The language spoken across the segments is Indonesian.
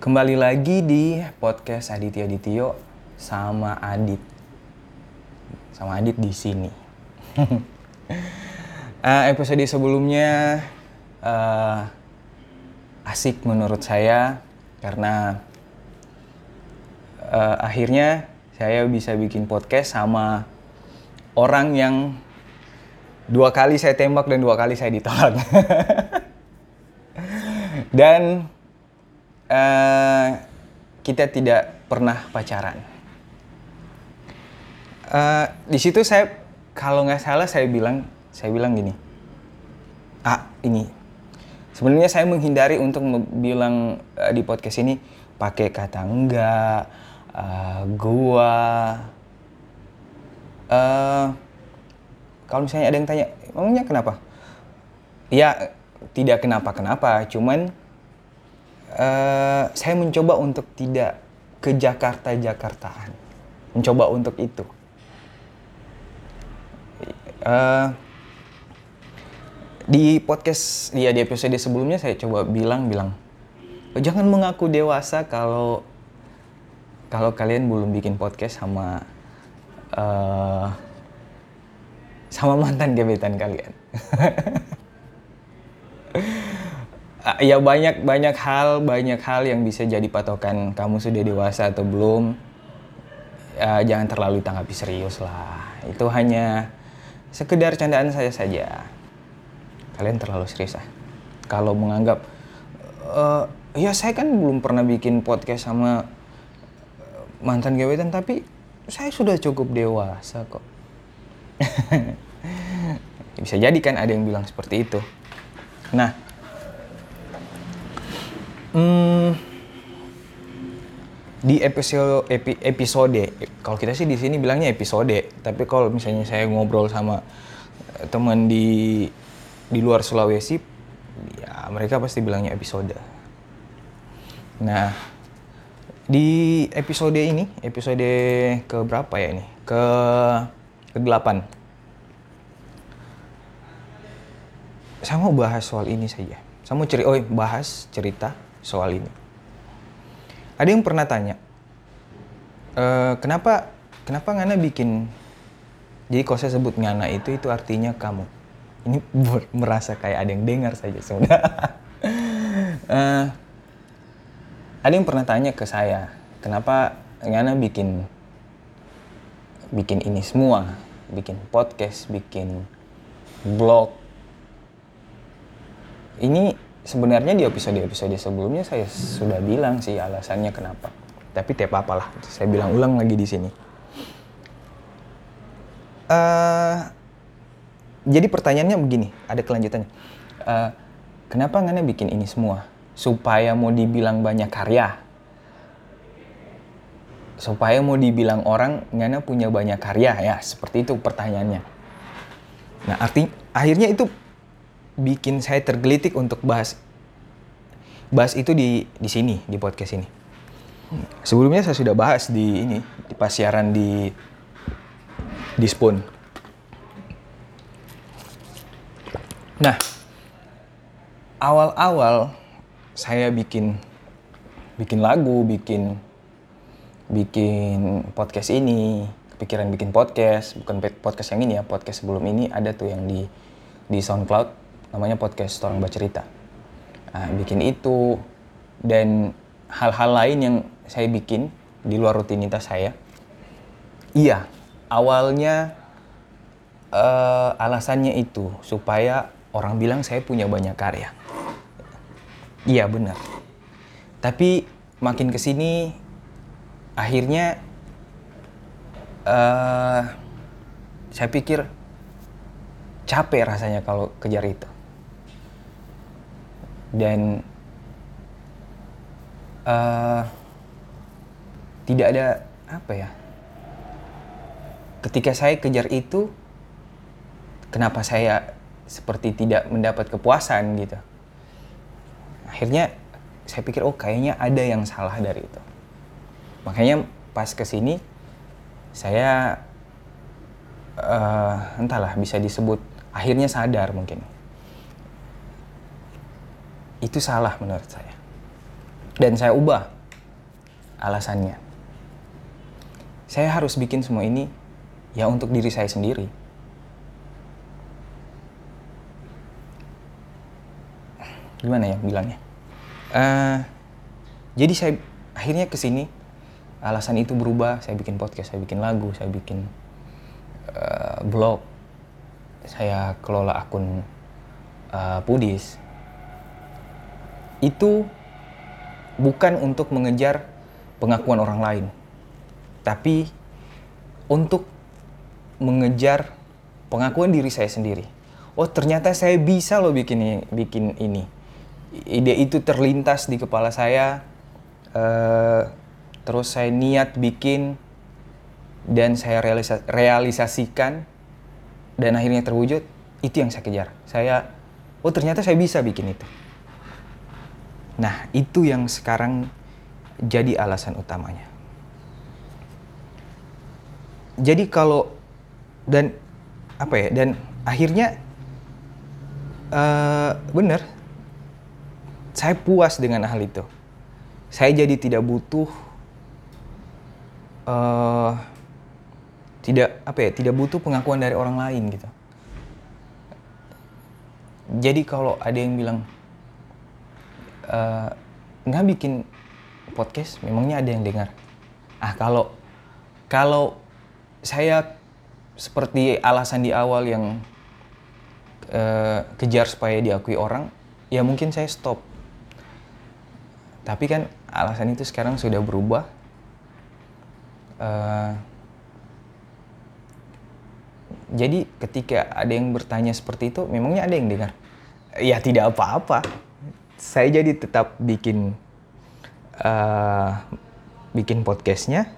Kembali lagi di podcast Aditya Ditio sama Adit. Sama Adit di sini. uh, episode sebelumnya uh, asik menurut saya karena uh, akhirnya saya bisa bikin podcast sama orang yang dua kali saya tembak dan dua kali saya ditolak. dan uh, kita tidak pernah pacaran. Uh, di situ saya kalau nggak salah saya bilang saya bilang gini, ah ini sebenarnya saya menghindari untuk bilang uh, di podcast ini pakai kata enggak, uh, gua. Uh, kalau misalnya ada yang tanya, emangnya kenapa? Ya tidak kenapa-kenapa, cuman uh, saya mencoba untuk tidak ke Jakarta-Jakartaan. Mencoba untuk itu. Uh, di podcast ya di episode sebelumnya saya coba bilang bilang jangan mengaku dewasa kalau kalau kalian belum bikin podcast sama uh, sama mantan gebetan kalian. ya banyak banyak hal banyak hal yang bisa jadi patokan kamu sudah dewasa atau belum. Ya, jangan terlalu tanggapi serius lah. Itu hanya sekedar candaan saya saja. Kalian terlalu serius lah kalau menganggap uh, ya saya kan belum pernah bikin podcast sama mantan gebetan tapi saya sudah cukup dewasa kok. Bisa jadi kan ada yang bilang seperti itu. Nah Hmm, di episode epi, episode kalau kita sih di sini bilangnya episode tapi kalau misalnya saya ngobrol sama teman di di luar Sulawesi ya mereka pasti bilangnya episode. Nah di episode ini episode ke berapa ya ini? Ke ke delapan saya mau bahas soal ini saja. Saya mau cerita oh bahas cerita soal ini. Ada yang pernah tanya, e, kenapa kenapa Ngana bikin jadi kalau saya sebut Ngana itu itu artinya kamu. Ini merasa kayak ada yang dengar saja sudah. uh, ada yang pernah tanya ke saya, kenapa Ngana bikin bikin ini semua, bikin podcast, bikin blog. Ini sebenarnya di episode-episode sebelumnya saya sudah bilang sih alasannya kenapa. Tapi tidak apa-apalah, saya bilang ulang lagi di sini. Uh, jadi pertanyaannya begini, ada kelanjutannya. Uh, kenapa Ngana bikin ini semua? Supaya mau dibilang banyak karya. Supaya mau dibilang orang Ngana punya banyak karya ya, seperti itu pertanyaannya. Nah, arti akhirnya itu bikin saya tergelitik untuk bahas bahas itu di di sini di podcast ini. Sebelumnya saya sudah bahas di ini di pas siaran di di Spoon. Nah, awal-awal saya bikin bikin lagu, bikin bikin podcast ini, kepikiran bikin podcast, bukan podcast yang ini ya, podcast sebelum ini ada tuh yang di di SoundCloud namanya podcast orang bercerita. Nah, bikin itu dan hal-hal lain yang saya bikin di luar rutinitas saya. Iya, awalnya uh, alasannya itu supaya orang bilang saya punya banyak karya. Iya benar. Tapi makin ke sini akhirnya uh, saya pikir capek rasanya kalau kejar itu dan uh, tidak ada apa ya ketika saya kejar itu kenapa saya seperti tidak mendapat kepuasan gitu. Akhirnya saya pikir oh kayaknya ada yang salah dari itu. Makanya pas ke sini saya uh, entahlah bisa disebut akhirnya sadar mungkin itu salah menurut saya. Dan saya ubah alasannya. Saya harus bikin semua ini ya untuk diri saya sendiri. Gimana ya bilangnya? Uh, jadi saya akhirnya ke sini alasan itu berubah. Saya bikin podcast, saya bikin lagu, saya bikin uh, blog, saya kelola akun uh, Pudis. Itu bukan untuk mengejar pengakuan orang lain, tapi untuk mengejar pengakuan diri saya sendiri. Oh ternyata saya bisa loh bikin ini, bikin ini. Ide itu terlintas di kepala saya. Uh, terus saya niat bikin dan saya realisa realisasikan dan akhirnya terwujud. Itu yang saya kejar. Saya, oh ternyata saya bisa bikin itu. Nah itu yang sekarang jadi alasan utamanya. Jadi kalau dan apa ya dan akhirnya uh, bener saya puas dengan hal itu saya jadi tidak butuh uh, tidak apa ya tidak butuh pengakuan dari orang lain gitu jadi kalau ada yang bilang uh, nggak bikin podcast memangnya ada yang dengar ah kalau kalau saya seperti alasan di awal yang uh, kejar supaya diakui orang, ya mungkin saya stop. Tapi kan alasan itu sekarang sudah berubah. Uh, jadi ketika ada yang bertanya seperti itu, memangnya ada yang dengar? Ya tidak apa-apa. Saya jadi tetap bikin uh, bikin podcastnya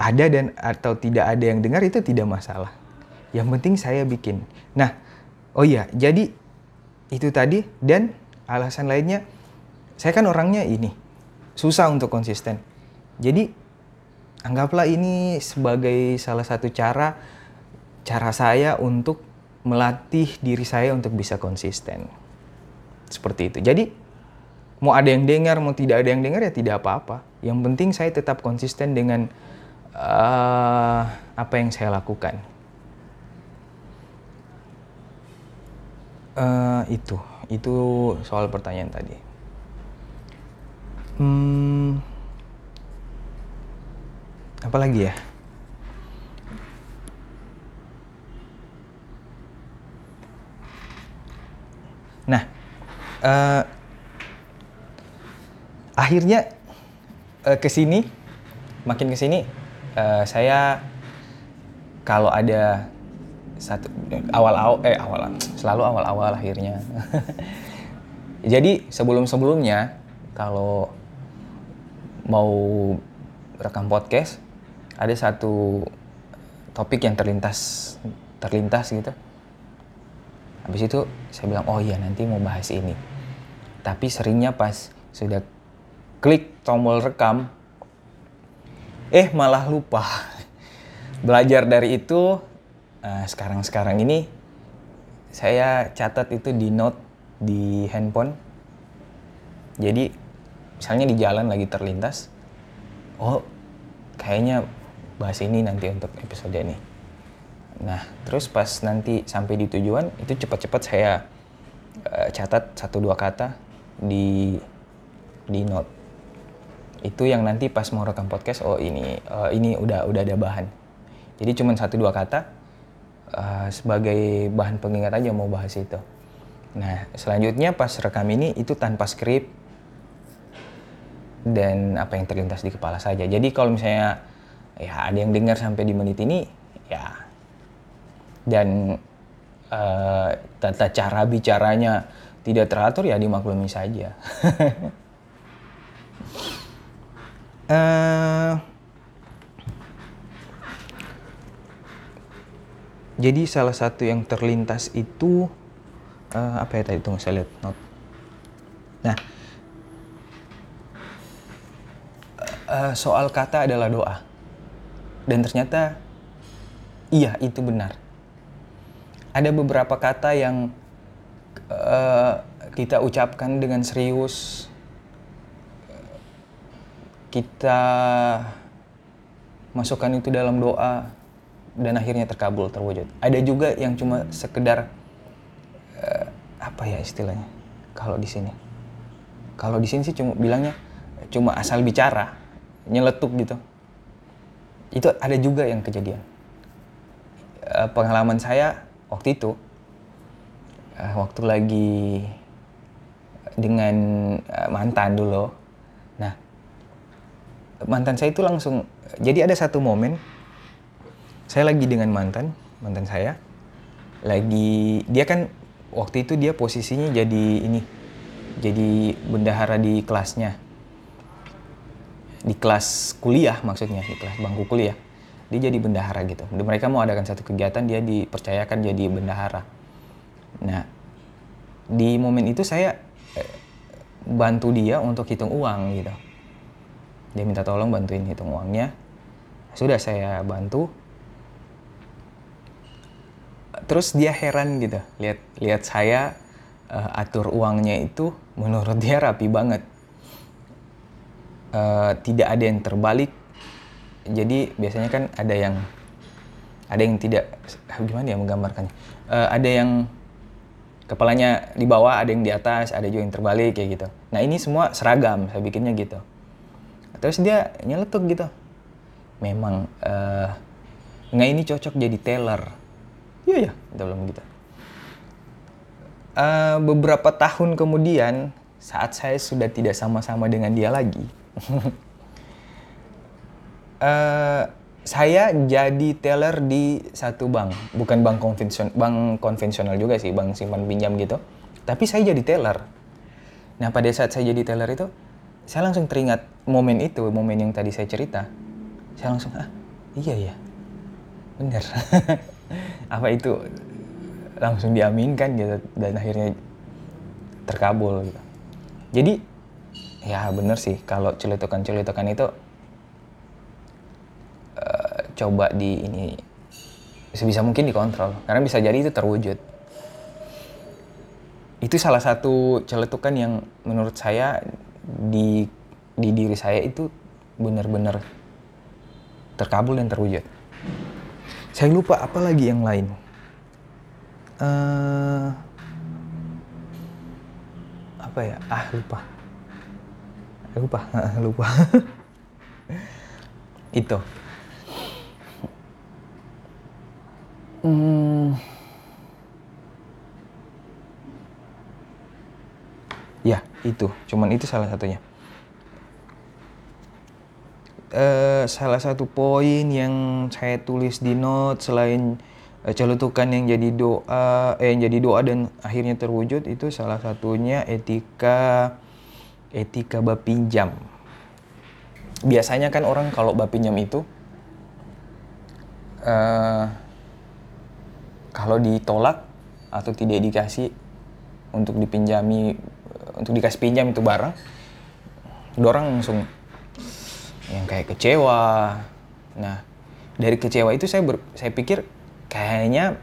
ada dan atau tidak ada yang dengar itu tidak masalah. Yang penting saya bikin. Nah, oh iya, jadi itu tadi dan alasan lainnya saya kan orangnya ini susah untuk konsisten. Jadi anggaplah ini sebagai salah satu cara cara saya untuk melatih diri saya untuk bisa konsisten. Seperti itu. Jadi mau ada yang dengar, mau tidak ada yang dengar ya tidak apa-apa. Yang penting saya tetap konsisten dengan uh, apa yang saya lakukan. Uh, itu, itu soal pertanyaan tadi. Hmm, apa lagi ya? Nah, uh, akhirnya uh, ke sini, makin ke sini uh, saya kalau ada satu awal-awal eh awal selalu awal-awal akhirnya. Jadi sebelum-sebelumnya kalau mau rekam podcast ada satu topik yang terlintas terlintas gitu. Habis itu saya bilang oh iya nanti mau bahas ini. Tapi seringnya pas sudah klik tombol rekam eh malah lupa. Belajar dari itu, eh, sekarang-sekarang ini saya catat itu di note di handphone. Jadi misalnya di jalan lagi terlintas, oh kayaknya bahas ini nanti untuk episode ini. Nah, terus pas nanti sampai di tujuan itu cepat-cepat saya uh, catat satu dua kata di di note. Itu yang nanti pas mau rekam podcast oh ini uh, ini udah udah ada bahan. Jadi cuma satu dua kata uh, sebagai bahan pengingat aja mau bahas itu. Nah selanjutnya pas rekam ini itu tanpa skrip dan apa yang terlintas di kepala saja. Jadi kalau misalnya ya ada yang dengar sampai di menit ini ya. Dan uh, tata cara bicaranya tidak teratur ya dimaklumi saja Uh, jadi salah satu yang terlintas itu uh, apa ya tadi tunggu saya lihat not. Nah, uh, soal kata adalah doa dan ternyata iya itu benar. Ada beberapa kata yang uh, kita ucapkan dengan serius kita masukkan itu dalam doa dan akhirnya terkabul terwujud. Ada juga yang cuma sekedar uh, apa ya istilahnya kalau di sini. Kalau di sini sih cuma bilangnya cuma asal bicara, nyeletuk gitu. Itu ada juga yang kejadian. Pengalaman saya waktu itu uh, waktu lagi dengan uh, mantan dulu. Nah, mantan saya itu langsung jadi ada satu momen saya lagi dengan mantan mantan saya lagi dia kan waktu itu dia posisinya jadi ini jadi bendahara di kelasnya. Di kelas kuliah maksudnya di kelas bangku kuliah. Dia jadi bendahara gitu. Mereka mau adakan satu kegiatan dia dipercayakan jadi bendahara nah di momen itu saya eh, bantu dia untuk hitung uang gitu. Dia minta tolong bantuin hitung uangnya. Sudah saya bantu. Terus dia heran gitu lihat lihat saya uh, atur uangnya itu menurut dia rapi banget. Uh, tidak ada yang terbalik. Jadi biasanya kan ada yang ada yang tidak gimana ya menggambarkannya? Uh, ada yang kepalanya di bawah ada yang di atas ada juga yang terbalik kayak gitu. Nah ini semua seragam saya bikinnya gitu. Terus dia nyeletuk gitu. Memang uh, nggak ini cocok jadi teller. Iya ya kita bilang gitu uh, beberapa tahun kemudian saat saya sudah tidak sama-sama dengan dia lagi uh, saya jadi teller di satu bank. Bukan bank konvensional bank konvensional juga sih bank simpan pinjam gitu. Tapi saya jadi teller. Nah pada saat saya jadi teller itu saya langsung teringat momen itu momen yang tadi saya cerita. Saya langsung ah iya ya bener. Apa itu? Langsung diaminkan gitu dan akhirnya terkabul gitu. Jadi ya bener sih kalau celetukan-celetukan itu coba di ini sebisa mungkin dikontrol karena bisa jadi itu terwujud. Itu salah satu celetukan yang menurut saya di di diri saya itu benar-benar terkabul dan terwujud. Saya lupa apa lagi yang lain. Uh, apa ya? Ah lupa. Lupa, lupa. Itu. Hmm. Ya, itu. Cuman itu salah satunya uh, salah satu poin yang saya tulis di note selain uh, celutukan yang jadi doa eh yang jadi doa dan akhirnya terwujud itu salah satunya etika etika bapinjam. Biasanya kan orang kalau bapinjam itu uh, kalau ditolak atau tidak dikasih untuk dipinjami untuk dikasih pinjam itu barang, orang langsung yang kayak kecewa. Nah, dari kecewa itu saya ber, saya pikir kayaknya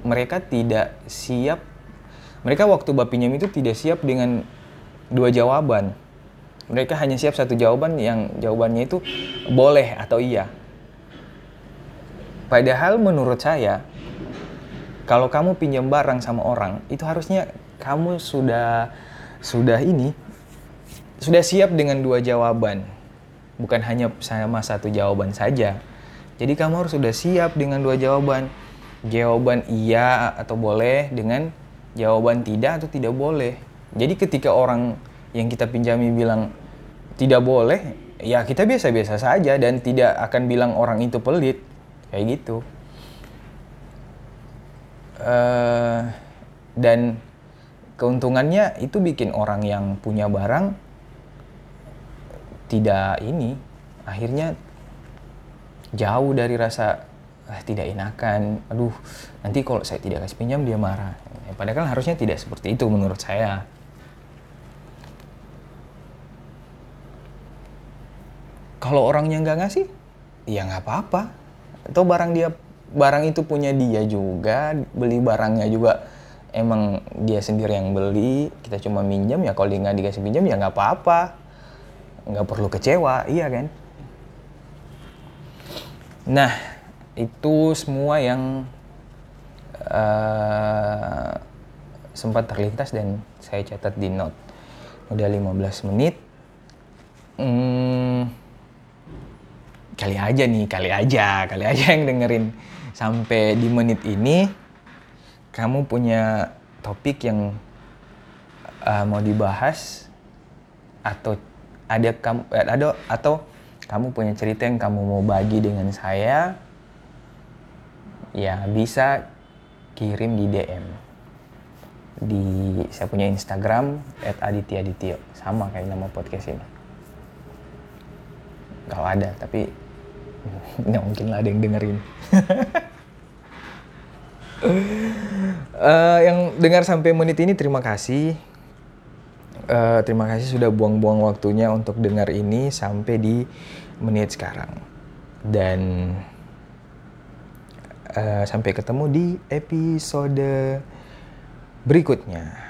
mereka tidak siap. Mereka waktu bapinjam itu tidak siap dengan dua jawaban. Mereka hanya siap satu jawaban yang jawabannya itu boleh atau iya. Padahal menurut saya kalau kamu pinjam barang sama orang itu harusnya kamu sudah sudah ini sudah siap dengan dua jawaban bukan hanya sama satu jawaban saja. Jadi kamu harus sudah siap dengan dua jawaban. Jawaban iya atau boleh dengan jawaban tidak atau tidak boleh. Jadi ketika orang yang kita pinjami bilang tidak boleh, ya kita biasa-biasa saja dan tidak akan bilang orang itu pelit. Kayak gitu. Uh, dan keuntungannya itu bikin orang yang punya barang tidak ini akhirnya jauh dari rasa ah, tidak enakan aduh nanti kalau saya tidak kasih pinjam dia marah. Ya, padahal harusnya tidak seperti itu menurut saya. Kalau orangnya nggak ngasih ya nggak apa-apa. Atau barang dia barang itu punya dia juga beli barangnya juga emang dia sendiri yang beli. Kita cuma minjam ya kalau dia nggak dikasih pinjam ya nggak apa-apa. Nggak perlu kecewa iya kan? Nah itu semua yang uh, sempat terlintas dan saya catat di note. Udah 15 menit. Hmm, kali aja nih kali aja kali aja yang dengerin sampai di menit ini kamu punya topik yang uh, mau dibahas atau ada kamu eh, ada atau kamu punya cerita yang kamu mau bagi dengan saya ya bisa kirim di DM di saya punya Instagram @aditya sama kayak nama podcast ini. Kalau ada tapi nggak mungkin lah ada yang dengerin. Uh, yang dengar sampai menit ini terima kasih. Uh, terima kasih sudah buang-buang waktunya untuk dengar ini sampai di menit sekarang. Dan uh, sampai ketemu di episode berikutnya.